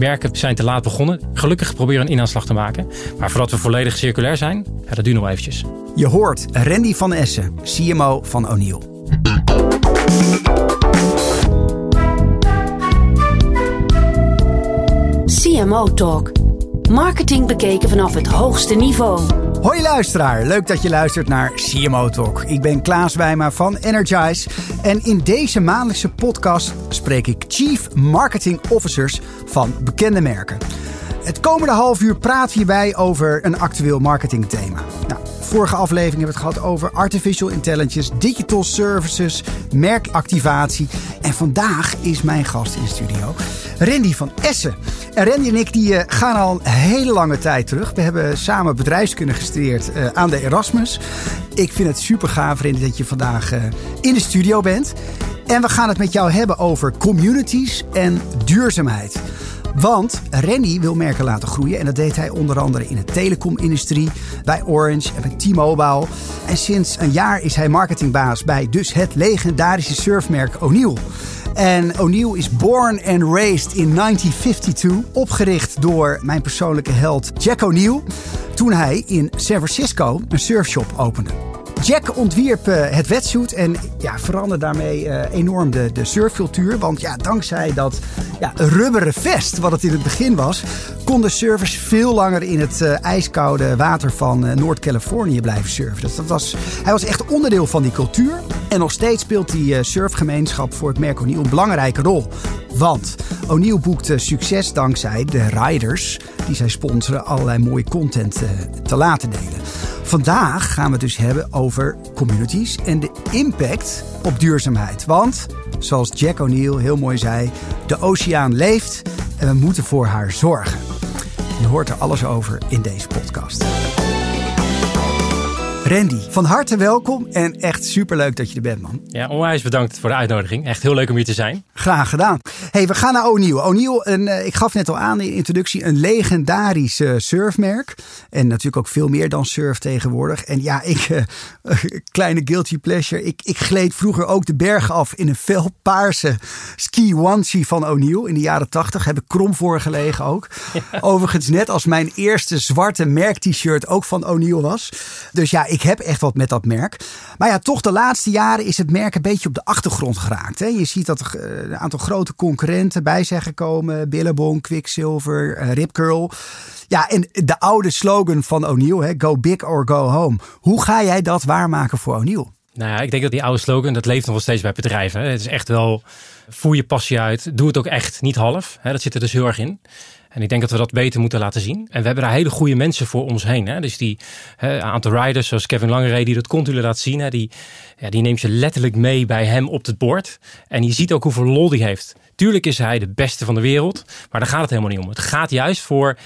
merken zijn te laat begonnen. Gelukkig proberen we een inaanslag te maken. Maar voordat we volledig circulair zijn, ja, dat duurt nog eventjes. Je hoort Randy van Essen, CMO van O'Neill. CMO Talk. Marketing bekeken vanaf het hoogste niveau. Hoi luisteraar, leuk dat je luistert naar CMO Talk. Ik ben Klaas Wijma van Energize en in deze maandelijkse podcast spreek ik Chief Marketing Officers van bekende merken. Het komende half uur praten we hierbij over een actueel marketingthema. Vorige aflevering hebben we het gehad over artificial intelligence, digital services, merkactivatie. En vandaag is mijn gast in studio Randy van Essen. En Randy en ik die, uh, gaan al een hele lange tijd terug. We hebben samen bedrijfskunde gestudeerd uh, aan de Erasmus. Ik vind het super gaaf, Randy, dat je vandaag uh, in de studio bent. En we gaan het met jou hebben over communities en duurzaamheid. Want Randy wil merken laten groeien. En dat deed hij onder andere in de telecomindustrie, bij Orange en bij T-Mobile. En sinds een jaar is hij marketingbaas bij dus het legendarische surfmerk O'Neill. En O'Neill is born and raised in 1952. Opgericht door mijn persoonlijke held Jack O'Neill. Toen hij in San Francisco een surfshop opende. Jack ontwierp uh, het wetsuit en ja, veranderde daarmee uh, enorm de, de surfcultuur. Want ja, dankzij dat ja, rubberen vest, wat het in het begin was, konden surfers veel langer in het uh, ijskoude water van Noord-Californië blijven surfen. Dus dat was, hij was echt onderdeel van die cultuur. En nog steeds speelt die surfgemeenschap voor het merk een belangrijke rol. Want O'Neill boekte succes dankzij de riders die zij sponsoren allerlei mooie content te laten delen. Vandaag gaan we het dus hebben over communities en de impact op duurzaamheid. Want, zoals Jack O'Neill heel mooi zei, de oceaan leeft en we moeten voor haar zorgen. Je hoort er alles over in deze podcast. Randy, van harte welkom en echt superleuk dat je er bent, man. Ja, onwijs bedankt voor de uitnodiging. Echt heel leuk om hier te zijn. Graag gedaan. Hey, we gaan naar O'Neill. O'Neill, uh, ik gaf net al aan in de introductie, een legendarisch uh, surfmerk. En natuurlijk ook veel meer dan surf tegenwoordig. En ja, ik, uh, kleine guilty pleasure, ik, ik gleed vroeger ook de bergen af in een felpaarse ski onesie van O'Neill. In de jaren tachtig heb ik krom voor gelegen ook. Ja. Overigens net als mijn eerste zwarte merk t-shirt ook van O'Neill was. Dus ja, ik heb echt wat met dat merk. Maar ja, toch de laatste jaren is het merk een beetje op de achtergrond geraakt. Hè? Je ziet dat er een aantal grote concurrenten bij zijn gekomen. Billabong, Quicksilver, uh, Rip Curl. Ja, en de oude slogan van O'Neill, go big or go home. Hoe ga jij dat waarmaken voor O'Neill? Nou ja, ik denk dat die oude slogan, dat leeft nog wel steeds bij bedrijven. Het is echt wel, voer je passie uit. Doe het ook echt, niet half. Dat zit er dus heel erg in. En ik denk dat we dat beter moeten laten zien. En we hebben daar hele goede mensen voor ons heen. Hè? Dus die hè, aantal riders, zoals Kevin Langeree, die dat continu laat zien. Hè? Die, ja, die neemt je letterlijk mee bij hem op het bord. En je ziet ook hoeveel lol die heeft. Tuurlijk is hij de beste van de wereld, maar daar gaat het helemaal niet om. Het gaat juist voor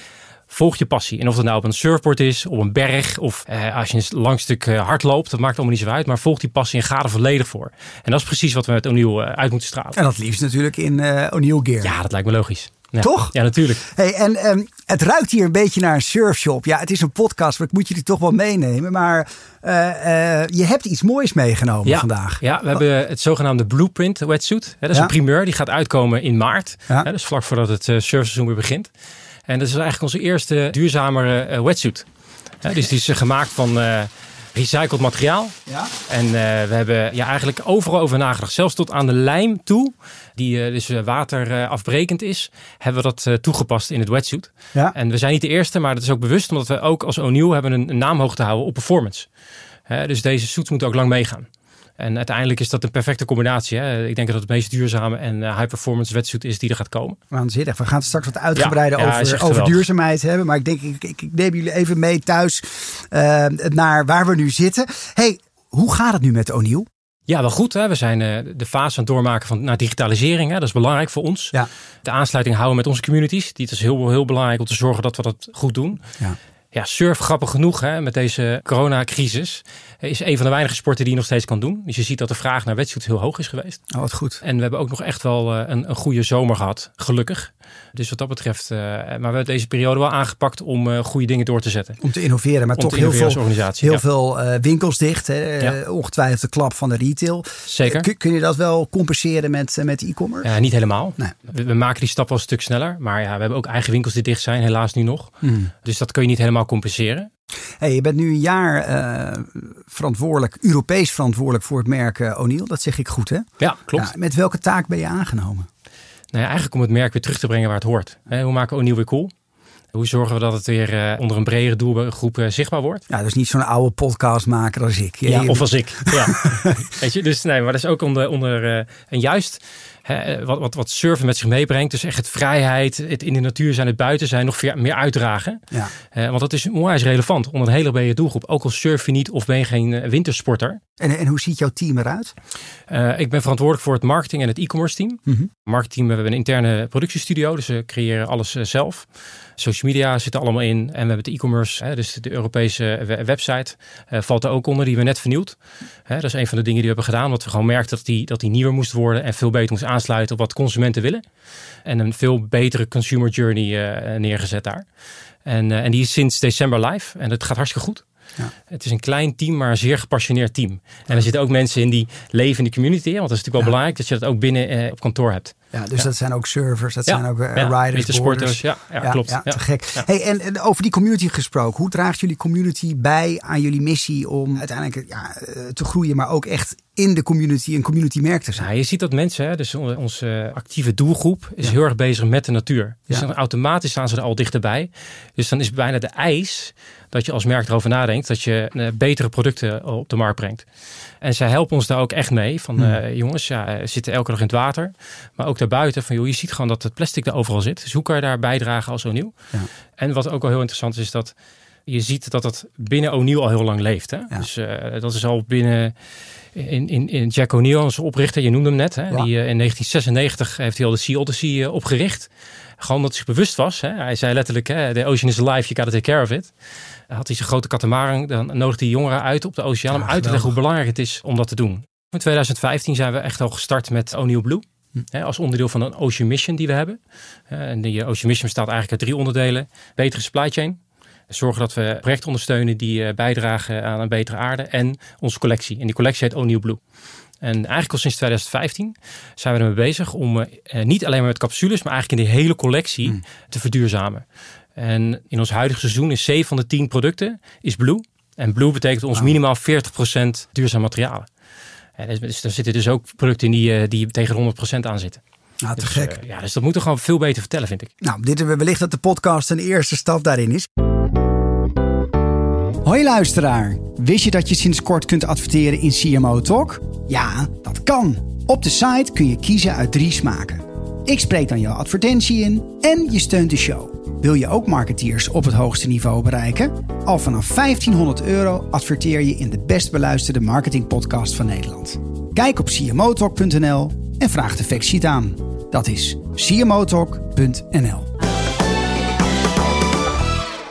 volg je passie. En of het nou op een surfboard is, op een berg of eh, als je een lang stuk uh, hard loopt, dat maakt allemaal niet zo uit. Maar volg die passie en ga er volledig voor. En dat is precies wat we met O'Neill uh, uit moeten stralen. En dat liefst natuurlijk in uh, O'Neill gear. Ja, dat lijkt me logisch. Ja. Toch? Ja, natuurlijk. Hey, en um, het ruikt hier een beetje naar een surfshop. Ja, het is een podcast, maar ik moet jullie toch wel meenemen. Maar uh, uh, je hebt iets moois meegenomen ja, vandaag. Ja, we hebben het zogenaamde Blueprint wetsuit. Dat is ja. een primeur, die gaat uitkomen in maart. Hè, dus vlak voordat het uh, surfseizoen weer begint. En dat is eigenlijk onze eerste duurzamere wetsuit. Dus die is gemaakt van recycled materiaal. Ja. En uh, we hebben ja, eigenlijk overal over nagedacht. Zelfs tot aan de lijm toe, die uh, dus waterafbrekend is, hebben we dat uh, toegepast in het wetsuit. Ja. En we zijn niet de eerste, maar dat is ook bewust omdat we ook als O'Neill hebben een, een naam hoog te houden op performance. dus deze suits moeten ook lang meegaan. En uiteindelijk is dat een perfecte combinatie. Hè? Ik denk dat het het meest duurzame en uh, high performance wetsuit is die er gaat komen. Waanzinnig. We gaan het straks wat uitgebreider ja, ja, over, over duurzaamheid hebben. Maar ik denk, ik, ik, ik neem jullie even mee thuis uh, naar waar we nu zitten. Hey, hoe gaat het nu met O'Neill? Ja, wel goed. Hè? We zijn uh, de fase aan het doormaken van naar digitalisering. Hè? Dat is belangrijk voor ons. Ja. De aansluiting houden met onze communities. Die is heel, heel belangrijk om te zorgen dat we dat goed doen. Ja. Ja, surf grappig genoeg hè, met deze coronacrisis. Is een van de weinige sporten die je nog steeds kan doen. Dus je ziet dat de vraag naar wetsuits heel hoog is geweest. Oh, wat goed. En we hebben ook nog echt wel een, een goede zomer gehad, gelukkig. Dus wat dat betreft, uh, maar we hebben deze periode wel aangepakt om uh, goede dingen door te zetten. Om te innoveren, maar om toch heel veel, organisatie, heel veel uh, winkels dicht. Hè? Ja. ongetwijfeld de klap van de retail. Zeker. Kun, kun je dat wel compenseren met, met e-commerce? Ja, niet helemaal. Nee. We, we, maken die stap wel een stuk sneller. Maar ja, we hebben ook eigen winkels die dicht zijn, helaas nu nog. Hmm. Dus dat kun je niet helemaal compenseren. Hey, je bent nu een jaar uh, verantwoordelijk, Europees verantwoordelijk voor het merk uh, O'Neill. Dat zeg ik goed, hè? Ja, klopt. Ja, met welke taak ben je aangenomen? Nou ja, eigenlijk om het merk weer terug te brengen waar het hoort. Hoe maken we O'Neill weer cool? Hoe zorgen we dat het weer uh, onder een bredere doelgroep zichtbaar wordt? Ja, dus niet zo'n oude podcastmaker als ik. Ja, of als ik. Ja. Weet je, dus nee, maar dat is ook onder, onder en juist wat, wat, wat surfen met zich meebrengt. Dus echt het vrijheid, het in de natuur zijn, het buiten zijn, nog meer, meer uitdragen. Ja. want dat is onwijs relevant onder een hele brede doelgroep. Ook al surf je niet of ben je geen wintersporter. En, en hoe ziet jouw team eruit? ik ben verantwoordelijk voor het marketing en het e-commerce team. Mm -hmm. Marketingteam, we hebben een interne productiestudio, dus we creëren alles zelf. Social media zit er allemaal in. En we hebben de e-commerce, dus de Europese website, uh, valt er ook onder, die we net vernieuwd. Hè, dat is een van de dingen die we hebben gedaan, omdat we gewoon merkten dat die, dat die nieuwer moest worden en veel beter moest aansluiten op wat consumenten willen. En een veel betere consumer journey uh, neergezet daar. En, uh, en die is sinds december live en het gaat hartstikke goed. Ja. Het is een klein team, maar een zeer gepassioneerd team. En er zitten ook mensen in die leven in de community. Want dat is natuurlijk wel belangrijk dat je dat ook binnen eh, op kantoor hebt. Ja, dus dat zijn ook servers, dat zijn ook uh, riders, sporters. Ja, ja, klopt. Ja, te gek. Hey, en, en, over die community gesproken, hoe draagt jullie community bij aan jullie missie om uiteindelijk ja, eh, te groeien, maar ook echt in de community een community merk te zijn? Ja, je ziet dat mensen, hè, dus onze actieve doelgroep, is heel erg bezig met de natuur. Dus dan automatisch staan ze er al dichterbij. Dus dan is bijna de eis dat je als merk erover nadenkt dat je uh, betere producten op de markt brengt. En zij helpen ons daar ook echt mee. Van hmm. uh, jongens, ja, zitten elke dag in het water. Maar ook daarbuiten. Van joh, je ziet gewoon dat het plastic er overal zit. Dus hoe kan je daar bijdragen als O'Neill? Ja. En wat ook al heel interessant is, is dat je ziet dat het binnen O'Neill al heel lang leeft. Hè? Dus uh, dat is al binnen in, in, in Jack O'Neill, onze oprichter, je noemde hem net. Hè? Die uh, in 1996 heeft hij al de Sea Odyssey opgericht. Gewoon dat hij zich bewust was. Hè? Hij zei letterlijk, the ocean is alive, you gotta take care of it had hij zijn grote katamaran. Dan nodigde hij jongeren uit op de oceaan om uit te leggen hoe belangrijk het is om dat te doen. In 2015 zijn we echt al gestart met O'Neill Blue. Hm. als onderdeel van een Ocean Mission die we hebben. en die Ocean Mission bestaat eigenlijk uit drie onderdelen. Betere supply chain. Zorgen dat we projecten ondersteunen die eh, bijdragen aan een betere aarde. En onze collectie. En die collectie heet O'Neill Blue. En eigenlijk al sinds 2015 zijn we ermee bezig om eh, niet alleen maar met capsules, maar eigenlijk in de hele collectie hm. te verduurzamen. En in ons huidige seizoen is 7 van de 10 producten is blue. En blue betekent ons minimaal 40% duurzaam materialen. En dus, dus er zitten dus ook producten in die, eh, die tegen 100% aan zitten. Nou, te dus, gek. Uh, ja, dus dat moeten we gewoon veel beter vertellen, vind ik. Nou, dit is wellicht dat de podcast een eerste stap daarin is. Hoi luisteraar. Wist je dat je sinds kort kunt adverteren in CMO Talk? Ja, dat kan. Op de site kun je kiezen uit drie smaken. Ik spreek dan jouw advertentie in en je steunt de show. Wil je ook marketeers op het hoogste niveau bereiken? Al vanaf 1500 euro adverteer je in de best beluisterde marketingpodcast van Nederland. Kijk op cmotalk.nl en vraag de factsheet aan. Dat is cmotalk.nl.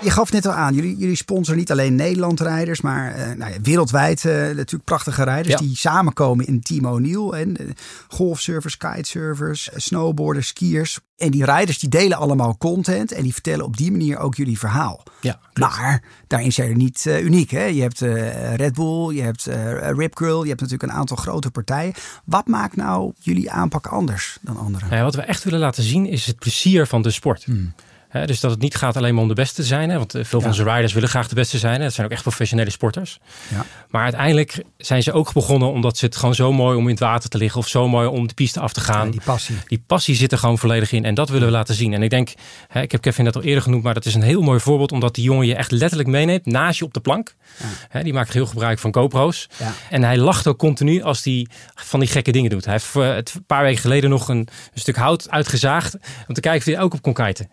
Je gaf net al aan, jullie, jullie sponsoren niet alleen Nederlandrijders, maar uh, nou ja, wereldwijd uh, natuurlijk prachtige rijders die samenkomen in Team O'Neill. En uh, golfsurfers, kitesurfers, snowboarders, skiers. En die rijders die delen allemaal content en die vertellen op die manier ook jullie verhaal. Ja, maar daarin zijn er niet uniek. Hè? Je hebt Red Bull, je hebt Rip Curl, je hebt natuurlijk een aantal grote partijen. Wat maakt nou jullie aanpak anders dan anderen? Nou ja, wat we echt willen laten zien is het plezier van de sport. Hmm dus dat het niet gaat alleen maar om de beste te zijn. Hè, want eh, veel van onze riders willen graag de beste zijn. Hè. Dat zijn ook echt professionele sporters. Ja. Maar uiteindelijk zijn ze ook begonnen omdat ze het gewoon zo mooi om in het water te liggen. Of zo mooi om de piste af te gaan. die passie. Die passie zit er gewoon volledig in. En dat willen we laten zien. En ik denk, hè, ik heb Kevin dat al eerder genoemd. Maar dat is een heel mooi voorbeeld. Omdat die jongen je echt letterlijk meeneemt naast je op de plank. Hè, die maakt heel gebruik van GoPro's. En hij lacht ook continu als hij van die gekke dingen doet. Hij heeft uh, het een paar weken geleden nog een, een, stuk hout uitgezaagd. Om te kijken of hij ook op kon kiten.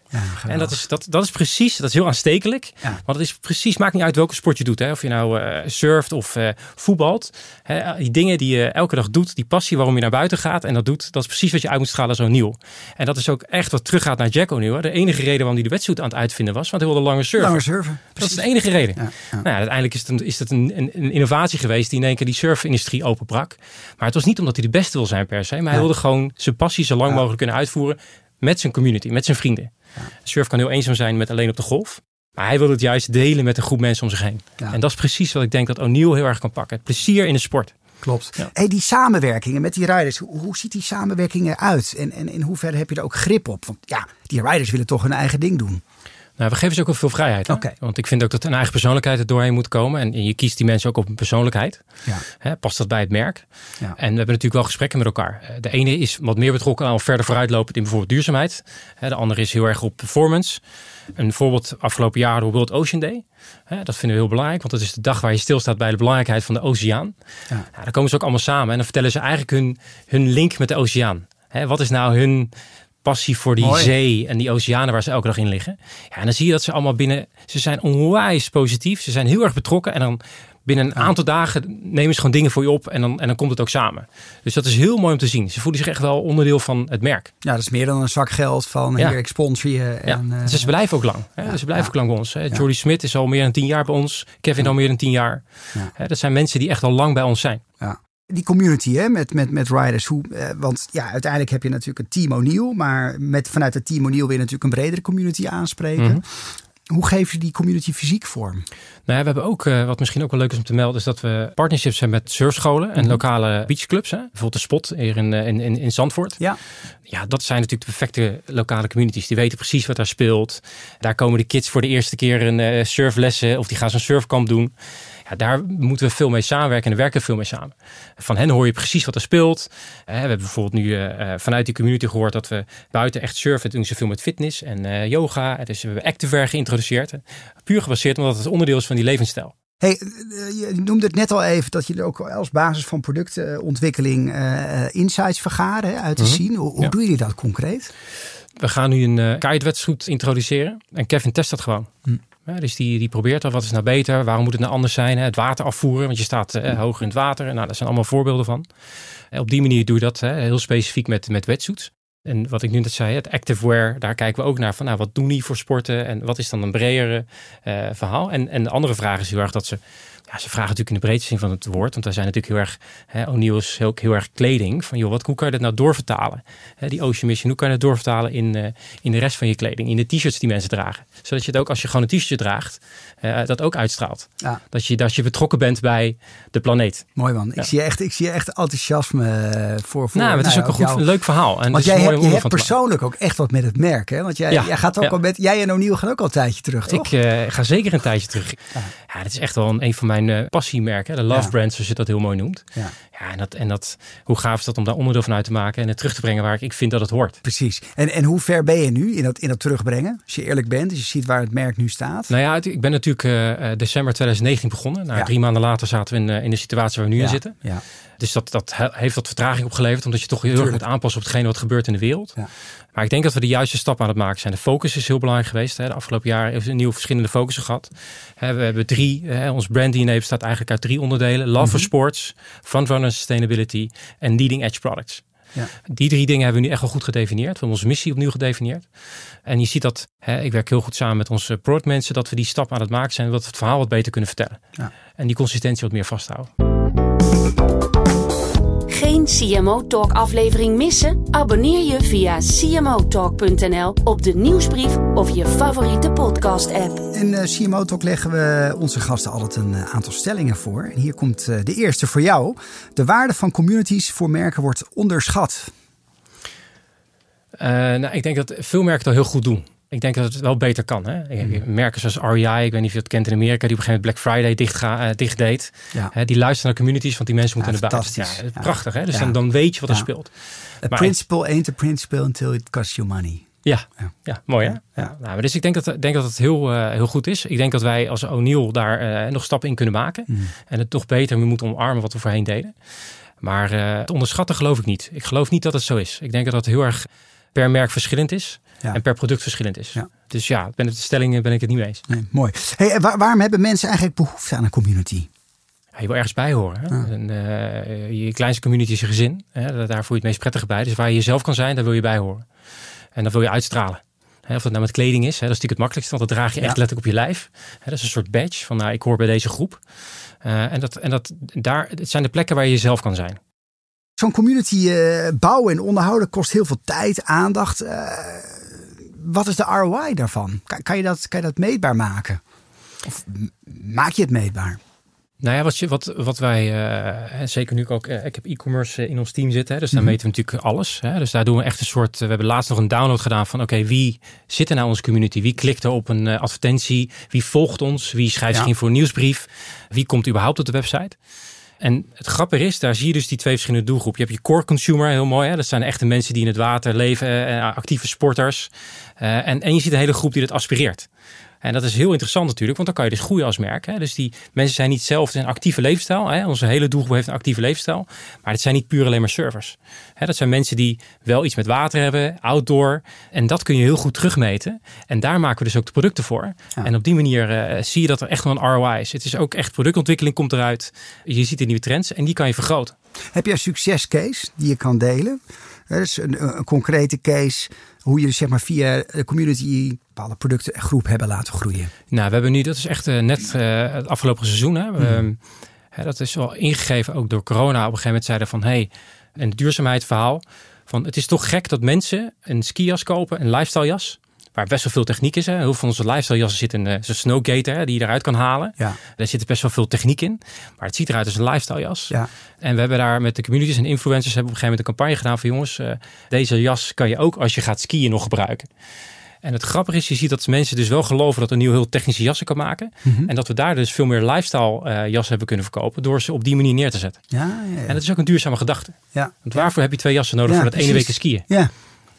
En dat is, dat, dat is precies, dat is heel aanstekelijk. Ja. Want het is precies, maakt niet uit welke sport je doet. Hè. Of je nou uh, surft of uh, voetbalt. Hè. Die dingen die je elke dag doet, die passie waarom je naar buiten gaat en dat doet, dat is precies wat je uit moet stralen zo nieuw. En dat is ook echt wat teruggaat naar Jack O'Neill. De enige reden waarom hij de wedstrijd aan het uitvinden was, want hij wilde langer surfen. Langer surfen. Dat is de enige reden. Ja, ja. Nou, uiteindelijk is het, een, is het een, een, een, innovatie geweest die in één keer die surfindustrie openbrak. Maar het was niet omdat hij de beste wil zijn per se, maar hij wilde gewoon zijn passie zo lang mogelijk kunnen uitvoeren met zijn community, met zijn vrienden. Surf kan heel eenzaam zijn met alleen op de golf. Maar hij wil het juist delen met een groep mensen om zich heen. En dat is precies wat ik denk dat O'Neill heel erg kan pakken. Het plezier in de sport. Klopt. Ja. Hey, die samenwerkingen met die riders, hoe, hoe ziet die samenwerking eruit? En, en in hoeverre heb je er ook grip op? Want ja, die riders willen toch hun eigen ding doen. Nou, we geven ze ook wel veel vrijheid. Want ik vind ook dat een eigen persoonlijkheid er doorheen moet komen. En je kiest die mensen ook op een persoonlijkheid. Ja. Hè, past dat bij het merk? Ja. En we hebben natuurlijk wel gesprekken met elkaar. Eh, De ene is wat meer betrokken al verder vooruitlopend in bijvoorbeeld duurzaamheid. De andere is heel erg op performance. Een voorbeeld afgelopen jaar de World Ocean Day. Dat vinden we heel belangrijk, want dat is de dag waar je stilstaat bij de belangrijkheid van de oceaan. Ja. Dan komen ze ook allemaal samen en dan vertellen ze eigenlijk hun, hun link met de oceaan. Wat is nou hun passie voor die Mooi. zee en die oceanen waar ze elke dag in liggen? Ja, en dan zie je dat ze allemaal binnen, ze zijn onwijs positief, ze zijn heel erg betrokken en dan binnen een aantal dagen nemen ze gewoon dingen voor je op en dan, en dan komt het ook samen. Dus dat is heel mooi om te zien. Ze voelen zich echt wel onderdeel van het merk. ja, dat is meer dan een zak geld van Ja. hier, ik sponsor je. Ja, En, eh, dus ze blijven ook lang. Hè? ze blijven ja. ook lang bij ons. Hè? Jordy Smith is al meer dan tien jaar bij ons. Kevin al meer dan tien jaar. Ja. Hè, dat zijn mensen die echt al lang bij ons zijn. Ja. Die community hè, met, met, met riders. Hoe, eh, want ja, uiteindelijk heb je natuurlijk een team O'Neill. Maar met, vanuit het team O'Neill wil je natuurlijk een bredere community aanspreken. Mhm. Hoe geef je die community fysiek vorm? Nou ja, we hebben ook, eh, wat misschien ook wel leuk is om te melden, is dat we partnerships hebben met surfscholen Mhm. en lokale beachclubs. Hè? Bijvoorbeeld de Spot hier in, eh, in, in, in Zandvoort. Ja, Ja, dat zijn natuurlijk de perfecte lokale communities. Die weten precies wat daar speelt. Daar komen de kids voor de eerste keer een eh, surflessen of die gaan zo'n surfkamp doen. Ja, daar moeten we veel mee samenwerken en daar werken we veel mee samen. Van hen hoor je precies wat er speelt. Eh, we hebben bijvoorbeeld nu eh, eh, vanuit die community gehoord dat we buiten echt surfen. doen ze veel met fitness en yoga. Dus we hebben Activewear geïntroduceerd. Puur gebaseerd omdat het onderdeel is van die levensstijl. Hey, je noemde het net al even dat je er ook als basis van productontwikkeling insights vergaren hè, uit te Mhm. zien. Hoe, hoe Ja. doen jullie dat concreet? We gaan nu een uh, introduceren. En Kevin test dat gewoon. Hm. Dus die, die probeert al wat is nou beter, waarom moet het nou anders zijn. Het water afvoeren, want je staat eh, hoger in het water. Nou, daar zijn allemaal voorbeelden van. En op die manier doe je dat hè, heel specifiek met, met wetsuits. En wat ik nu net zei, het activewear, daar kijken we ook naar van nou, wat doen die voor sporten en wat is dan een bredere eh, verhaal. En, en de andere vraag is heel erg dat ze, ja, ze vragen natuurlijk in de breedste zin van het woord, want wij zijn natuurlijk heel erg, hè, O'Neill is heel, heel erg kleding, van joh, wat, hoe kan je dat nou doorvertalen? Hè, die Ocean Mission, hoe kan je dat doorvertalen in, uh, in de rest van je kleding, in de t-shirts die mensen dragen? Zodat je het ook, als je gewoon een t-shirt draagt, uh, dat ook uitstraalt. Ja. Dat, je, dat je betrokken bent bij de planeet. Mooi man, ik, zie echt, ik zie echt enthousiasme voor. voor nou, het is nou, ook een goed, jou. leuk verhaal. En Want jij, hebt, je persoonlijk ook echt wat met het merk, hè? Want jij, Ja, jij gaat ook al met, jij en O'Neill gaan ook al een tijdje terug, toch? Ik uh, ga zeker een tijdje terug. Ja, ja dat is echt wel een, een van mijn uh, passiemerken. De love Ja. brand, zoals je dat heel mooi noemt. Ja. Ja, en, dat, en dat, hoe gaaf is dat om daar onderdeel van uit te maken en het terug te brengen waar ik, ik vind dat het hoort. Precies. En, en hoe ver ben je nu in dat, in dat terugbrengen? Als je eerlijk bent, als je ziet waar het merk nu staat. Nou ja, ik ben natuurlijk uh, december 2019 begonnen. Nou, Ja. Drie maanden later zaten we in, uh, in de situatie waar we nu in zitten. Ja. Dus dat, dat he- heeft wat vertraging opgeleverd, omdat je toch heel erg moet aanpassen op hetgene wat gebeurt in de wereld. Ja. Maar ik denk dat we de juiste stap aan het maken zijn. De focus is heel belangrijk geweest. Hè. De afgelopen jaar hebben we een nieuwe verschillende focussen gehad. Hè, we hebben drie, hè, ons brand DNA bestaat eigenlijk uit drie onderdelen. Love for Mhm. sports, frontrunner sustainability en leading edge products. Ja. Die drie dingen hebben we nu echt wel goed gedefinieerd. We hebben onze missie opnieuw gedefinieerd. En je ziet dat, hè, ik werk heel goed samen met onze productmensen, dat we die stap aan het maken zijn, dat we het verhaal wat beter kunnen vertellen. Ja. En die consistentie wat meer vasthouden. Geen CMO Talk aflevering missen? Abonneer je via cmotalk.nl op de nieuwsbrief of je favoriete podcast app. In uh, CMO Talk leggen we onze gasten altijd een uh, aantal stellingen voor. En hier komt uh, de eerste voor jou. De waarde van communities voor merken wordt onderschat. Uh, nou, ik denk dat veel merken al heel goed doen. Ik denk dat het wel beter kan. Hè? Mm. Merken zoals REI, ik weet niet of je het kent in Amerika, die op een gegeven moment Black Friday dicht, ga, uh, dicht deed. Ja. Hè, die luisteren naar communities, want die mensen moeten Ja, buiten. fantastisch. Ja, prachtig, hè? Dus dan, dan weet je wat er speelt. A Maar- principle ain't a principle until it costs you money. Ja, Ja. ja. mooi hè? Ja. Nou, maar dus ik denk dat, denk dat het heel, uh, heel goed is. Ik denk dat wij als O'Neill daar uh, nog stappen in kunnen maken. Mm. En het toch beter moeten omarmen wat we voorheen deden. Maar het onderschatten geloof ik niet. Ik geloof niet dat het zo is. Ik denk dat dat heel erg per merk verschillend is. Ja. En per product verschillend is. Ja. Dus ja, ben het de stelling ben ik het niet mee eens. Nee, mooi. Hey, waar- waarom hebben mensen eigenlijk behoefte aan een community? Ja, je wil ergens bij horen. Hè? En, eh, je kleinste community is je gezin. Hè? Daar voel je het meest prettig bij. Dus waar je jezelf kan zijn, daar wil je bij horen. En dat wil je uitstralen. Hè, of dat nou met kleding is, hè, dat is natuurlijk het makkelijkste, want dat draag je echt letterlijk op je lijf. Hè, dat is een soort badge van nou, ik hoor bij deze groep. Eh, en dat, en dat, daar, het zijn de plekken waar je jezelf kan zijn. Zo'n community eh, bouwen en onderhouden kost heel veel tijd, aandacht. Uh, wat is de ROI daarvan? Kan, kan, je dat, kan je dat meetbaar maken? Of maak je het meetbaar? Nou ja, wat, je, wat, wat wij, uh, zeker nu ook, uh, ik heb e-commerce in ons team zitten, hè, dus daar mm -hmm. meten we natuurlijk alles. Hè, dus daar doen we echt een soort, we hebben laatst nog een download gedaan van, oké, okay, wie zit er nou in onze community? Wie klikt er op een uh, advertentie? Wie volgt ons? Wie schrijft zich ja. in voor een nieuwsbrief? Wie komt überhaupt op de website? En het grappige is, daar zie je dus die twee verschillende doelgroepen. Je hebt je core consumer, heel mooi. Hè? Dat zijn echte mensen die in het water leven, actieve sporters. en, en je ziet een hele groep die dat aspireert. En dat is heel interessant natuurlijk, want dan kan je dus groeien als merk. Hè? Dus die mensen zijn niet zelf een actieve leefstijl. Hè? Onze hele doelgroep heeft een actieve leefstijl. Maar het zijn niet puur alleen maar servers. Hè? Dat zijn mensen die wel iets met water hebben, outdoor. En dat kun je heel goed terugmeten. En daar maken we dus ook de producten voor. Ja. En op die manier uh, zie je dat er echt wel een ROI is. Het is ook echt productontwikkeling komt eruit. Je ziet de nieuwe trends en die kan je vergroten. Heb je een succescase die je kan delen? Dus een, een concrete case hoe je zeg maar via de community bepaalde producten en groep hebben laten groeien. Nou, we hebben nu, dat is echt uh, net uh, het afgelopen seizoen. Hè. We, mm. uh, dat is wel ingegeven ook door corona. Op een gegeven moment zeiden van, hey, een duurzaamheidsverhaal. Van, het is toch gek dat mensen een skijas kopen, een lifestyle jas waar best wel veel techniek is. Hè. Heel veel van onze lifestyle jassen zit in uh, zo'n snowgater hè, die je eruit kan halen. Ja. Daar zit best wel veel techniek in. Maar het ziet eruit als een lifestyle jas. Ja. En we hebben daar met de communities en influencers hebben op een gegeven moment een campagne gedaan van jongens, uh, deze jas kan je ook als je gaat skiën nog gebruiken. En het grappige is, je ziet dat mensen dus wel geloven dat een nieuw heel technische jassen kan maken. Mm -hmm. En dat we daar dus veel meer lifestyle uh, jassen hebben kunnen verkopen door ze op die manier neer te zetten. Ja, ja, ja. En dat is ook een duurzame gedachte. Ja. Want waarvoor heb je twee jassen nodig voor dat ene week skiën? Ja.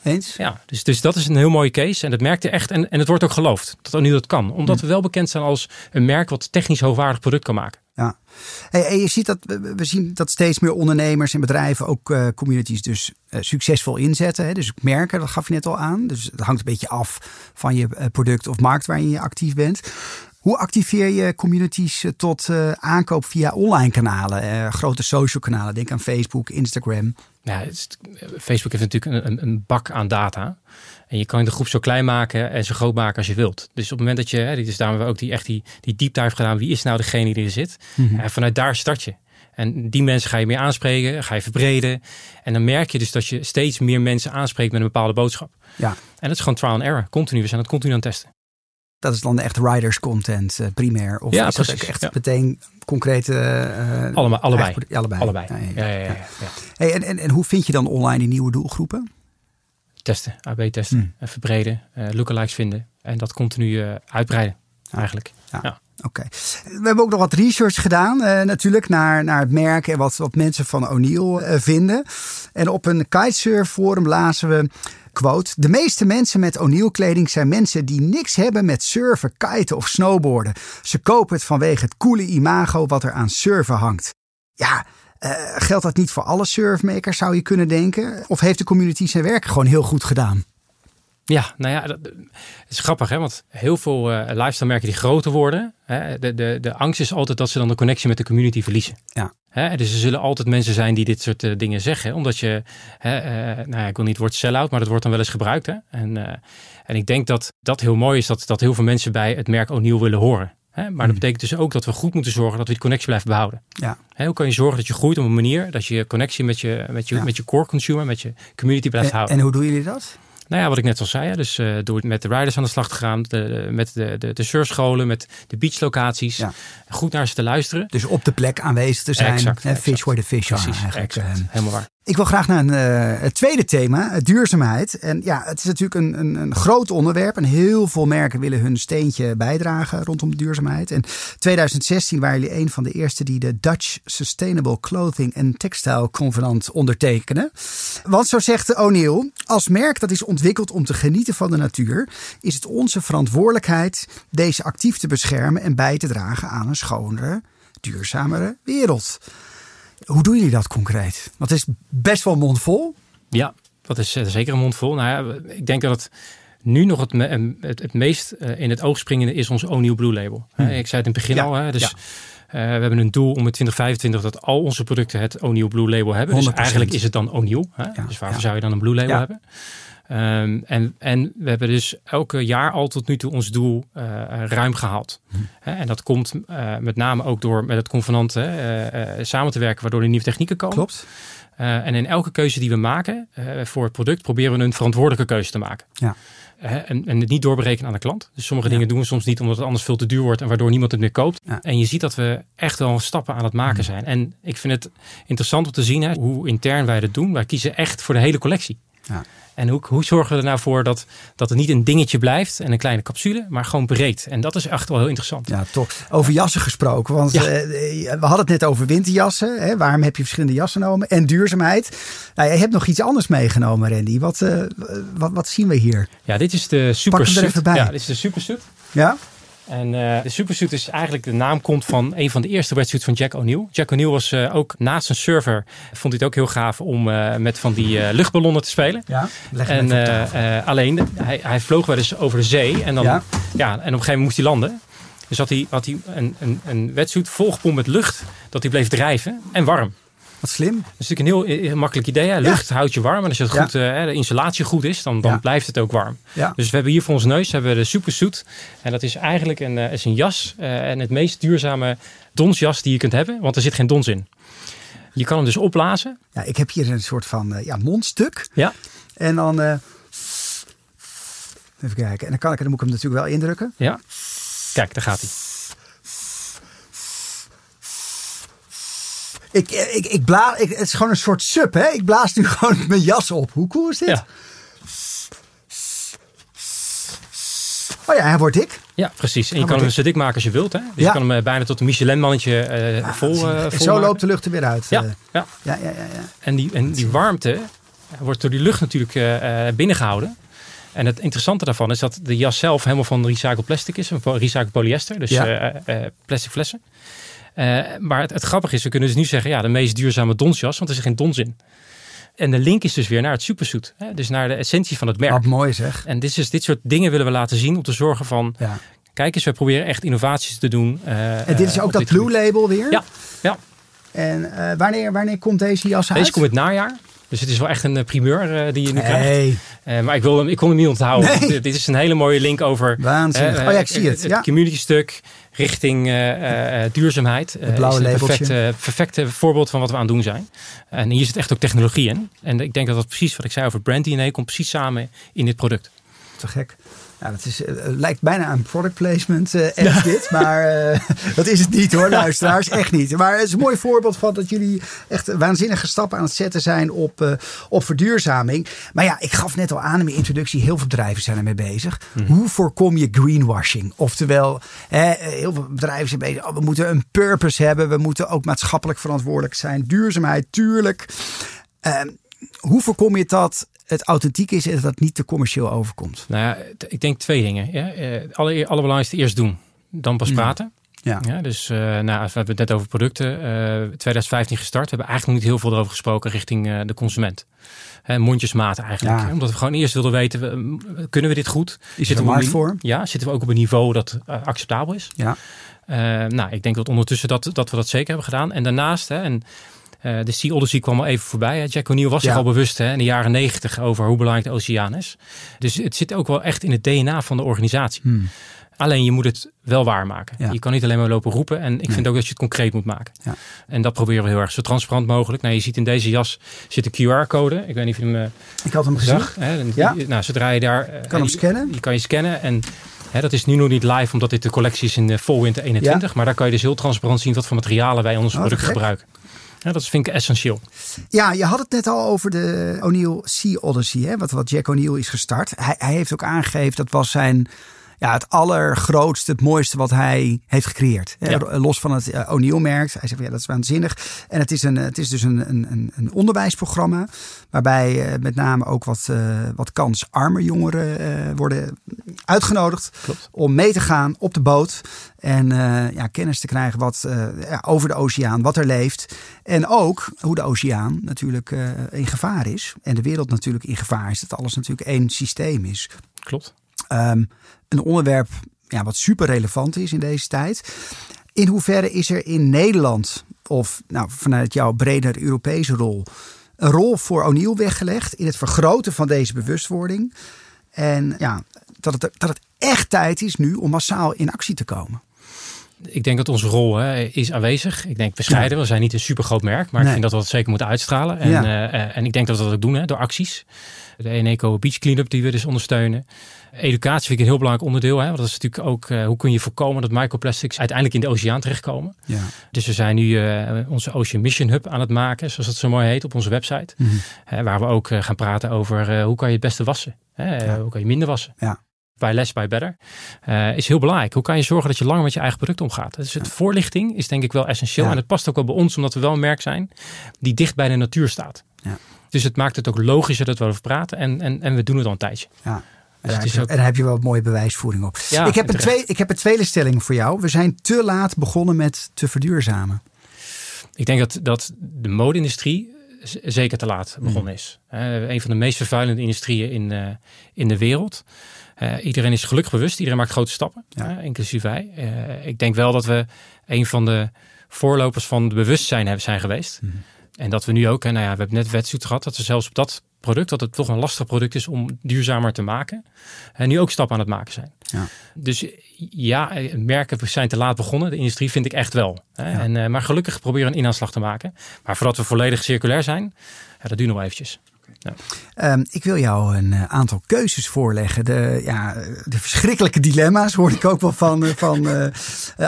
Eens? Ja, dus, dus dat is een heel mooie case. En dat merkte echt. En, en het wordt ook geloofd dat O'Neill dat kan. Omdat Hm. we wel bekend zijn als een merk wat technisch hoogwaardig product kan maken. Ja. Hey, en je ziet dat we zien dat steeds meer ondernemers en bedrijven ook uh, communities dus uh, succesvol inzetten. Hè? Dus merken, dat gaf je net al aan. Dus dat hangt een beetje af van je uh, product of markt waarin je actief bent. Hoe activeer je communities eh, tot uh, aankoop via online kanalen, uh, grote social kanalen? Denk aan Facebook, Instagram. Ja, is, Facebook heeft natuurlijk een, een, bak aan data. En je kan de groep zo klein maken en zo groot maken als je wilt. Dus op het moment dat je, hè, dus daar hebben we ook die, echt die, die deep dive gedaan. Wie is nou degene die er zit? Mhm. Mm-hmm. vanuit daar start je. En die mensen ga je meer aanspreken, ga je verbreden. En dan merk je dus dat je steeds meer mensen aanspreekt met een bepaalde boodschap. Ja. En dat is gewoon trial and error, continu. We zijn het continu aan het testen. Dat is dan echt riders content uh, primair? Of ja, is precies, dat ook echt ja. meteen concrete... Uh, allebei. Allebei. allebei. allebei. Ja, ja, ja. Hey, en, en, en hoe vind je dan online die nieuwe doelgroepen? Testen, AB testen, Hmm. en verbreden, uh, lookalikes vinden. En dat continu uitbreiden, eigenlijk. Ja. ja. Oké. Okay. We hebben ook nog wat research gedaan, uh, natuurlijk, naar, naar het merk en wat, wat mensen van O'Neill uh, vinden. En op een kitesurf forum lazen we, de meeste mensen met O'Neill kleding zijn mensen die niks hebben met surfen, kiten of snowboarden. Ze kopen het vanwege het coole imago wat er aan surfen hangt. Ja, uh, geldt dat niet voor alle surfmakers, zou je kunnen denken? Of heeft de community zijn werk gewoon heel goed gedaan? Ja, nou ja, dat, het is grappig, hè? want heel veel uh, lifestyle merken die groter worden, hè, de, de, de angst is altijd dat ze dan de connectie met de community verliezen. Ja. Hè, dus er zullen altijd mensen zijn die dit soort uh, dingen zeggen, omdat je, hè, uh, nou ja, ik wil niet het woord sell-out, maar dat wordt dan wel eens gebruikt. Hè? En, en ik denk dat dat heel mooi is, dat, dat heel veel mensen bij het merk O'Neill willen horen. Hè? Maar mm. dat betekent dus ook dat we goed moeten zorgen dat we die connectie blijven behouden. Ja. Hè, hoe kan je zorgen dat je groeit op een manier dat je connectie met je, met je, ja. met je core consumer, met je community blijft en, houden. En hoe doen jullie dat? Nou ja, wat ik net al zei, hè, dus uh, door met de riders aan de slag te gaan, de, met de, de, de surfscholen, met de beachlocaties, ja. goed naar ze te luisteren. Dus op de plek aanwezig te zijn. Exact, hè, exact. Fish where the fish Precies, are eigenlijk. Exact, uh, helemaal waar. Ik wil graag naar een, uh, het tweede thema, duurzaamheid. En ja, het is natuurlijk een, een, een, groot onderwerp. En heel veel merken willen hun steentje bijdragen rondom duurzaamheid. En 2016 waren jullie een van de eerste die de Dutch Sustainable Clothing and Textile Covenant ondertekenen. Want zo zegt O'Neill, als merk dat is ontwikkeld om te genieten van de natuur, is het onze verantwoordelijkheid deze actief te beschermen en bij te dragen aan een schonere, duurzamere wereld. Hoe doen jullie dat concreet? Want het is best wel mondvol. Ja, dat is uh, zeker een mondvol. Nou ja, ik denk dat het nu nog het, me het, het meest uh, in het oog springende is ons O'Neill Blue Label. Hmm. ik zei het in het begin ja. al. Hè, dus ja. uh, we hebben een doel om in 2025 dat al onze producten het O'Neill Blue Label hebben. Dus 100%. eigenlijk is het dan O'Neill. Hè? Ja. Dus waarvoor ja. zou je dan een Blue Label hebben? Ehm, en, en we hebben dus elke jaar al tot nu toe ons doel uh, ruim gehaald. Hè, En dat komt uh, met name ook door met het convenant uh, samen te werken, waardoor er nieuwe technieken komen. Klopt. en in elke keuze die we maken voor het product, proberen we een verantwoordelijke keuze te maken. Ja. En, en het niet doorberekenen aan de klant. Dus sommige ja. dingen doen we soms niet omdat het anders veel te duur wordt en waardoor niemand het meer koopt. Ja. En je ziet dat we echt wel stappen aan het maken zijn. En ik vind het interessant om te zien hè, hoe intern wij dat doen. Wij kiezen echt voor de hele collectie. Ja. En hoe, hoe zorgen we er nou voor dat, dat het niet een dingetje blijft en een kleine capsule, maar gewoon breed. En dat is echt wel heel interessant. Ja, toch. Over jassen gesproken. Want ja. uh, we hadden het net over winterjassen. Hè? Waarom heb je verschillende jassen genomen? En duurzaamheid. Nou, je hebt nog iets anders meegenomen, Randy. Wat, uh, wat, wat zien we hier? Ja, dit is de Super Suit. Ja, dit is de Super Suit. Ja? En uh, de supersuit is eigenlijk de naam komt van een van de eerste wetsuits van Jack O'Neill. Jack O'Neill was uh, ook naast een server, vond hij het ook heel gaaf om uh, met van die luchtballonnen te spelen. Ja, en alleen, hij, hij vloog wel eens over de zee en dan, ja. ja, en op een gegeven moment moest hij landen. Dus had hij, had hij een, een, een wetsuit volgepompt met lucht, dat hij bleef drijven en warm. Wat slim. Dat is natuurlijk een heel, heel makkelijk idee. Hè? Lucht ja. houdt je warm. En als het goed, ja. uh, de installatie goed is, dan, dan ja. blijft het ook warm. Dus we hebben hier voor ons neus hebben we de Supersuit. En dat is eigenlijk een, uh, is een jas. Uh, en het meest duurzame donsjas die je kunt hebben. Want er zit geen dons in. Je kan hem dus opblazen. Ja, ik heb hier een soort van ja, mondstuk. Ja. En dan... even kijken. En dan, kan ik, dan moet ik hem natuurlijk wel indrukken. Ja. Kijk, daar gaat hij. Ik, ik, ik blaas, ik, het is gewoon een soort sub, hè? Ik blaas nu gewoon mijn jas op. Hoe cool is dit? Ja. Oh ja, hij wordt dik. Ja, precies. En je kan hem zo dik maken als je wilt. Hè? Dus ja. je kan hem bijna tot een Michelin-mannetje uh, vol, uh, vol Zo loopt de lucht er weer uit. Ja, ja. ja, ja, ja. En, die, en die warmte wordt door die lucht natuurlijk uh, binnengehouden. En het interessante daarvan is dat de jas zelf helemaal van recycled plastic is. Van recycled polyester. Dus ja. plastic flessen. Uh, maar het, het, grappige is, we kunnen dus nu zeggen, ja, de meest duurzame donsjas, want er zit geen dons in. En de link is dus weer naar het supersuit. Hè? Dus naar de essentie van het merk. Wat mooi zeg. En dit, is, dit soort dingen willen we laten zien om te zorgen van... Ja. Kijk eens, we proberen echt innovaties te doen. Uh, en dit is ook dat Blue gebied. Label weer? Ja. ja. En uh, wanneer, wanneer komt deze jas uit? Deze komt het najaar. Dus het is wel echt een primeur uh, die je nu hey. krijgt. Uh, maar ik, wil hem, ik kon hem niet onthouden. Nee. Dit, dit is een hele mooie link over... Waanzinnig. Uh, oh ja, ik zie het. Het ja. community stuk richting duurzaamheid. Het blauwe is perfecte, perfecte voorbeeld van wat we aan het doen zijn. En hier zit echt ook technologie in. En ik denk dat dat precies wat ik zei over brand DNA komt precies samen in dit product. Te gek. Ja, dat is, uh, lijkt bijna een product placement uh, ja. dit. Maar uh, dat is het niet hoor, luisteraars. Echt niet. Maar het is een mooi voorbeeld van dat jullie echt waanzinnige stappen aan het zetten zijn op, op verduurzaming. Maar ja, ik gaf net al aan in mijn introductie. Heel veel bedrijven zijn ermee bezig. Mm. Hoe voorkom je greenwashing? Oftewel, hè, heel veel bedrijven zijn bezig. Oh, we moeten een purpose hebben. We moeten ook maatschappelijk verantwoordelijk zijn. Duurzaamheid, tuurlijk. hoe voorkom je dat het authentiek is en dat het niet te commercieel overkomt? Nou ja, ik denk twee dingen. Ja. Alle, allerbelangrijkste eerst doen, dan pas praten. Ja. ja dus uh, nou, we hebben het net over producten. Uh, 2015 gestart. We hebben eigenlijk nog niet heel veel erover gesproken richting uh, de consument. Hè, mondjesmaat eigenlijk. Ja. Omdat we gewoon eerst wilden weten, kunnen we dit goed? Is er een markt voor? Ja, zitten we ook op een niveau dat acceptabel is? Ja. nou, ik denk dat ondertussen dat, dat we dat zeker hebben gedaan. En daarnaast, hè, en uh, de Sea Odyssey kwam al even voorbij. Hè. Jack O'Neill was zich Ja. al bewust hè, in de jaren negentig over hoe belangrijk de oceaan is. Dus het zit ook wel echt in het DNA van de organisatie. Hmm. Alleen je moet het wel waarmaken. Ja. Je kan niet alleen maar lopen roepen. En ik vind ook dat je het concreet moet maken. Ja. En dat proberen we heel erg zo transparant mogelijk. Nou, je ziet in deze jas zit een QR-code. Ik weet niet of je hem uh, Ik had hem gezien. zag. Hè. Ja. die- Nou, zodra je daar... uh, Kan hem je- scannen. Je kan je scannen. En hè, dat is nu nog niet live, omdat dit de collectie is in de Fall Winter 21. Maar daar kan je dus heel transparant zien wat voor materialen wij in ons Oh, product gebruiken. Ja, dat vind ik essentieel. Ja, je had het net al over de O'Neill Sea Odyssey, hè? Wat, wat Jack O'Neill is gestart. Hij, hij heeft ook aangegeven dat was zijn, ja, het allergrootste, het mooiste wat hij heeft gecreëerd. Hè? Ja. Los van het uh, O'Neill-merk. Hij zegt van ja, dat is waanzinnig. En het is, een, het is dus een, een, een onderwijsprogramma. Waarbij uh, met name ook wat, uh, wat kansarme jongeren worden uitgenodigd. Klopt. Om mee te gaan op de boot. En ja, kennis te krijgen wat, ja, over de oceaan, wat er leeft. En ook hoe de oceaan natuurlijk in gevaar is. En de wereld natuurlijk in gevaar is. Dat alles natuurlijk één systeem is. Klopt. Um, een onderwerp ja, wat super relevant is in deze tijd. In hoeverre is er in Nederland, of nou, vanuit jouw bredere Europese rol, een rol voor O'Neill weggelegd in het vergroten van deze bewustwording. En ja, dat het, dat het echt tijd is nu om massaal in actie te komen. Ik denk dat onze rol hè, is aanwezig. Ik denk bescheiden. We zijn niet een super groot merk, maar ik vind dat we dat zeker moeten uitstralen. En, ja. uh, en ik denk dat we dat ook doen hè, door acties. De Eneco Beach Cleanup die we dus ondersteunen. Educatie vind ik een heel belangrijk onderdeel. Hè? Want dat is natuurlijk ook uh, hoe kun je voorkomen dat microplastics uiteindelijk in de oceaan terechtkomen. Ja. Dus we zijn nu uh, onze Ocean Mission Hub aan het maken, zoals het zo mooi heet, op onze website. Mm -hmm. waar we ook gaan praten over hoe kan je het beste wassen. Hè? Ja. Hoe kan je minder wassen. Ja bij Less by Better, uh, is heel belangrijk. Hoe kan je zorgen dat je langer met je eigen product omgaat? Dus het voorlichting is denk ik wel essentieel. Ja. En het past ook wel bij ons, omdat we wel een merk zijn die dicht bij de natuur staat. Ja. Dus het maakt het ook logischer dat we over praten. En, en, en we doen het al een tijdje. Ja. Dus en, ook... en daar heb je wel mooie bewijsvoering op. Ja, ik, heb een twee, ik heb een tweede stelling voor jou. We zijn te laat begonnen met te verduurzamen. Ik denk dat, dat de mode-industrie zeker te laat begonnen is. Uh, een van de meest vervuilende industrieën in, uh, in de wereld. Uh, iedereen is gelukkig bewust, iedereen maakt grote stappen, ja. inclusief wij. ik denk wel dat we een van de voorlopers van het bewustzijn hebben zijn geweest. Mm -hmm. En dat we nu ook, hè, nou ja, we hebben net wetsuit gehad, dat we zelfs op dat product, dat het toch een lastig product is om duurzamer te maken. En nu ook stappen aan het maken zijn. Ja. Dus ja, merken zijn te laat begonnen. De industrie vind ik echt wel. Hè. Ja. En, uh, maar gelukkig proberen een inaanslag te maken. Maar voordat we volledig circulair zijn, ja, dat duurt nog eventjes. Ja. Um, ik wil jou een uh, aantal keuzes voorleggen. De, ja, de verschrikkelijke dilemma's hoor ik ook wel van, uh, van uh,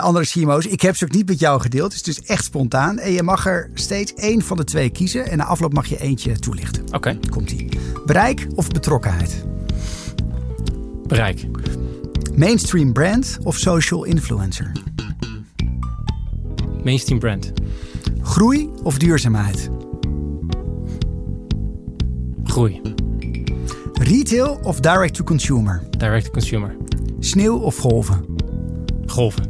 andere CMO's. Ik heb ze ook niet met jou gedeeld. Het is dus echt spontaan. En je mag er steeds één van de twee kiezen. En na afloop mag je eentje toelichten. Oké. Okay. Komt-ie. Bereik of betrokkenheid? Bereik. Mainstream brand of social influencer? Mainstream brand. Groei of duurzaamheid? Groei. Retail of direct to consumer? Direct to consumer. Sneeuw of golven? Golven.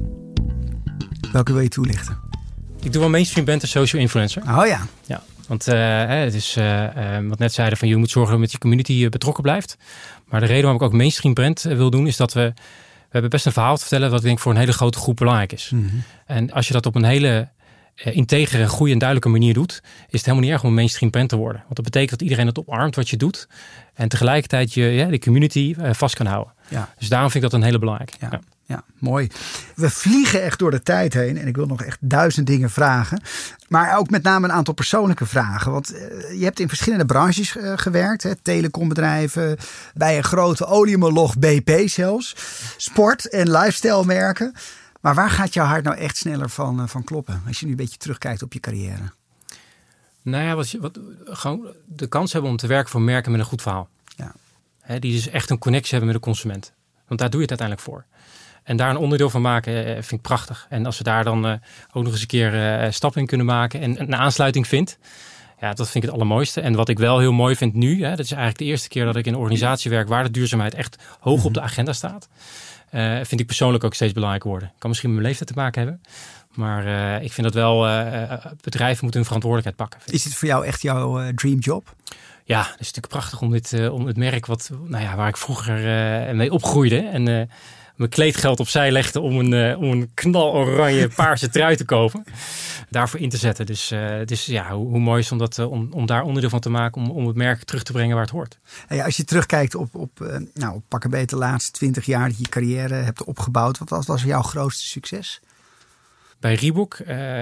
Welke wil je toelichten? Ik doe wel mainstream bent en social influencer. Oh ja. Ja, want uh, het is uh, uh, wat net zeiden van je moet zorgen dat je community betrokken blijft. Maar de reden waarom ik ook mainstream brand wil doen is dat we we hebben best een verhaal te vertellen wat ik denk voor een hele grote groep belangrijk is. Mm -hmm. En als je dat op een hele integere, goede en duidelijke manier doet, is het helemaal niet erg om een mainstream brand te worden. Want dat betekent dat iedereen het omarmt wat je doet en tegelijkertijd je ja, de community uh, vast kan houden. Ja. Dus daarom vind ik dat een hele belangrijke. Ja. ja. Ja, mooi. We vliegen echt door de tijd heen en ik wil nog echt duizend dingen vragen. Maar ook met name een aantal persoonlijke vragen. Want uh, je hebt in verschillende branches gewerkt. Hè? Telecombedrijven, bij een grote oliemoloch BP zelfs. Sport- en lifestyle merken. Maar waar gaat jouw hart nou echt sneller van, uh, van kloppen? Als je nu een beetje terugkijkt op je carrière. Nou ja, wat, wat, gewoon de kans hebben om te werken voor merken met een goed verhaal. Ja. He, die dus echt een connectie hebben met de consument. Want daar doe je het uiteindelijk voor. En daar een onderdeel van maken eh, vind ik prachtig. En als we daar dan ook nog eens een keer stappen in kunnen maken en een aansluiting vindt. Ja, dat vind ik het allermooiste. En wat ik wel heel mooi vind nu, hè, dat is eigenlijk de eerste keer dat ik in een organisatie werk waar de duurzaamheid echt hoog op de mhm. agenda staat. Uh, vind ik persoonlijk ook steeds belangrijker worden. Kan misschien met mijn leeftijd te maken hebben. Maar uh, ik vind dat wel, uh, bedrijven moeten hun verantwoordelijkheid pakken. Is dit voor jou echt jouw dream job? Ja, het is natuurlijk prachtig om, dit, om het merk wat, nou ja, waar ik vroeger mee opgroeide. En mijn kleedgeld opzij legde om een, uh, om een knaloranje paarse trui te kopen. Daarvoor in te zetten. Dus, uh, dus ja, hoe, hoe, mooi is om, dat, uh, om, om daar onderdeel van te maken. Om, om het merk terug te brengen waar het hoort. Hey, als je terugkijkt op, op, nou, op pakken beter de laatste twintig jaar dat je carrière hebt opgebouwd. Wat was, was jouw grootste succes? Bij Reebok,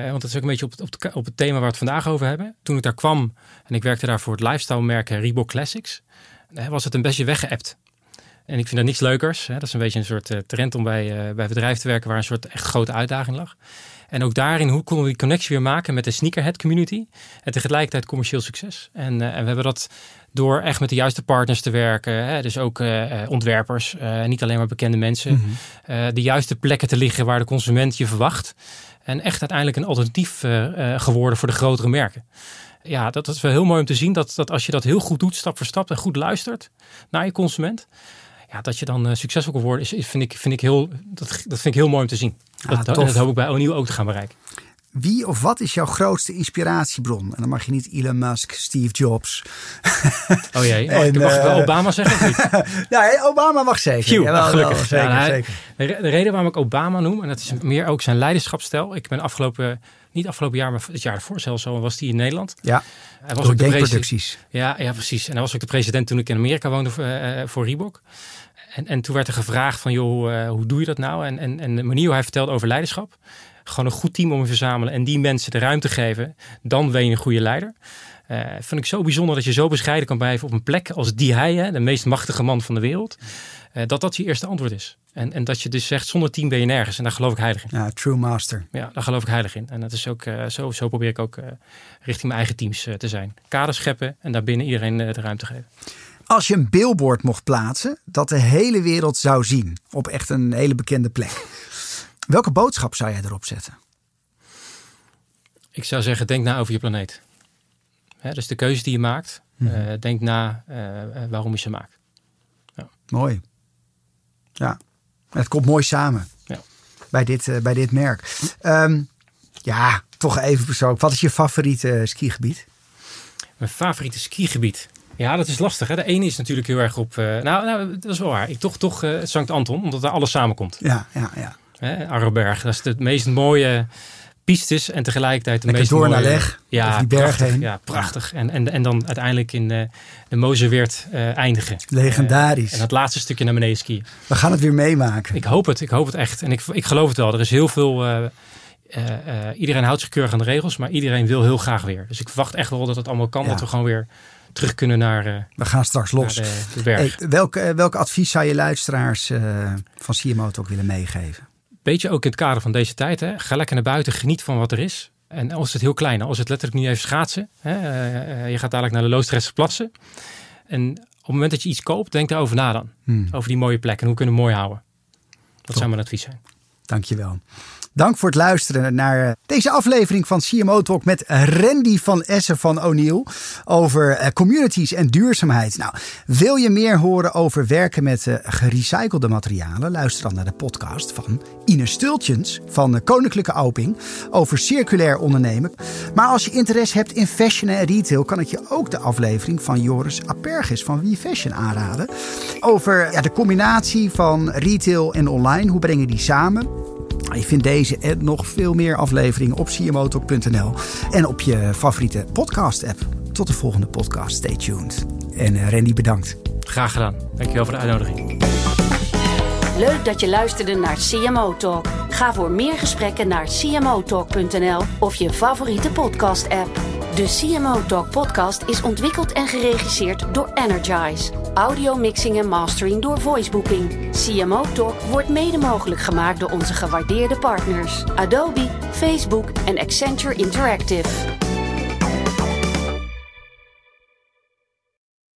want dat is ook een beetje op, op, op het thema waar we het vandaag over hebben. Toen ik daar kwam en ik werkte daar voor het lifestyle merk Reebok Classics. was het een beetje weggeëpt. En ik vind dat niets leukers. Hè. Dat is een beetje een soort uh, trend om bij, uh, bij bedrijven te werken waar een soort echt grote uitdaging lag. En ook daarin, hoe konden we die connectie weer maken met de sneakerhead community en tegelijkertijd commercieel succes. En, uh, en we hebben dat door echt met de juiste partners te werken. Hè, dus ook ontwerpers, niet alleen maar bekende mensen. Mm -hmm. de juiste plekken te liggen waar de consument je verwacht. En echt uiteindelijk een alternatief geworden voor de grotere merken ja, dat is wel heel mooi om te zien dat, dat als je dat heel goed doet, stap voor stap en goed luistert naar je consument, ja, dat je dan uh, succesvol kan worden, is, vind, ik, vind ik heel, dat, dat vind ik heel mooi om te zien. Ah, dat, dat, hoop ik bij O'Neill ook te gaan bereiken. Wie of wat is jouw grootste inspiratiebron? En dan mag je niet Elon Musk, Steve Jobs. Oh jee, ik, mag uh, Obama zeggen of niet? ja, Obama mag zeker. Phew, Jawel, gelukkig. wel, zeker, Ja, zeker. De, re- de reden waarom ik Obama noem, en dat is meer ook zijn leiderschapsstijl. Ik ben afgelopen, niet afgelopen jaar, maar het jaar ervoor zelfs al, was hij in Nederland. Ja, Hij was ook de denkproducties. Ja, ja, precies. En hij was ook de president toen ik in Amerika woonde voor, eh, voor Reebok. En, en toen werd er gevraagd van, joh, eh, hoe doe je dat nou? En, en, en de manier hoe hij vertelde over leiderschap. Gewoon een goed team om te verzamelen en die mensen de ruimte geven. Dan ben je een goede leider. Eh vind ik zo bijzonder dat je zo bescheiden kan blijven op een plek als die hij, hè, de meest machtige man van de wereld. eh, dat dat je eerste antwoord is. En, en dat je dus zegt, zonder team ben je nergens. En daar geloof ik heilig in. Ja, true master. Ja, daar geloof ik heilig in. En dat is ook, eh, zo, zo probeer ik ook richting mijn eigen teams te zijn. Kaders scheppen en daarbinnen iedereen de ruimte geven. Als je een billboard mocht plaatsen dat de hele wereld zou zien op echt een hele bekende plek. Welke boodschap zou jij erop zetten? Ik zou zeggen, denk na over je planeet. Hè, dus de keuze die je maakt, Mhm. eh, denk na eh, eh, waarom je ze maakt. Mooi. Ja, het komt mooi samen Ja. bij, dit, bij dit merk. Ehm, ja, toch even persoonlijk. Wat is je favoriete skigebied? Mijn favoriete skigebied. Ja, dat is lastig. Hè? De ene is natuurlijk heel erg op. nou, nou, dat is wel waar. Ik toch, toch Sankt Anton, omdat daar alles samenkomt. Ja, ja, ja. Arroberg, dat is de meest mooie pistes en tegelijkertijd de Lekker meest door mooie... naar leg, Ja, die berg prachtig, heen. Ja, prachtig. En, en, en dan uiteindelijk in eh, de Mozeweert eh eindigen. Legendarisch. En dat laatste stukje naar beneden skiën. We gaan het weer meemaken. Ik hoop het, ik hoop het echt. En ik, ik geloof het wel. Er is heel veel. eh, eh, eh, iedereen houdt zich keurig aan de regels, maar iedereen wil heel graag weer. Dus ik verwacht echt wel dat het allemaal kan. Ja. Dat we gewoon weer terug kunnen naar, eh, We gaan straks los. de, de berg. Hey, welk, eh, welk advies zou je luisteraars eh, van CMO ook willen meegeven? Beetje ook in het kader van deze tijd. Hè. Ga lekker naar buiten, geniet van wat er is. En als het heel klein, als het letterlijk nu even schaatsen. Hè, eh, eh, je gaat dadelijk naar de Loosdrechtse plassen. En op het moment dat je iets koopt, denk daarover na dan. Hmm. Over die mooie plek en hoe kunnen we mooi houden. Dat Top. zou mijn advies zijn. Dankjewel. Dank voor het luisteren naar eh, deze aflevering van CMO Talk met Randy van Essen van O'Neill over eh, communities en duurzaamheid. Nou, wil je meer horen over werken met eh, gerecyclede materialen? Luister dan naar de podcast van Ine Stultjens van Koninklijke Auping over circulair ondernemen. Maar als je interesse hebt in fashion en retail, kan ik je ook de aflevering van Joris Apergis van We Fashion aanraden. Over ja, de combinatie van retail en online. Hoe breng je die samen? Je vindt deze en nog veel meer afleveringen op cmotalk.nl en op je favoriete podcast-app. Tot de volgende podcast. Stay tuned. En eh, Randy, bedankt. Graag gedaan. Dankjewel voor de uitnodiging. Leuk dat je luisterde naar CMO Talk. Ga voor meer gesprekken naar cmotalk.nl of je favoriete podcast-app. De CMO Talk podcast is ontwikkeld en geregisseerd door Energize. Audio mixing en mastering door Voicebooking. CMO Talk wordt mede mogelijk gemaakt door onze gewaardeerde partners Adobe, Facebook en Accenture Interactive.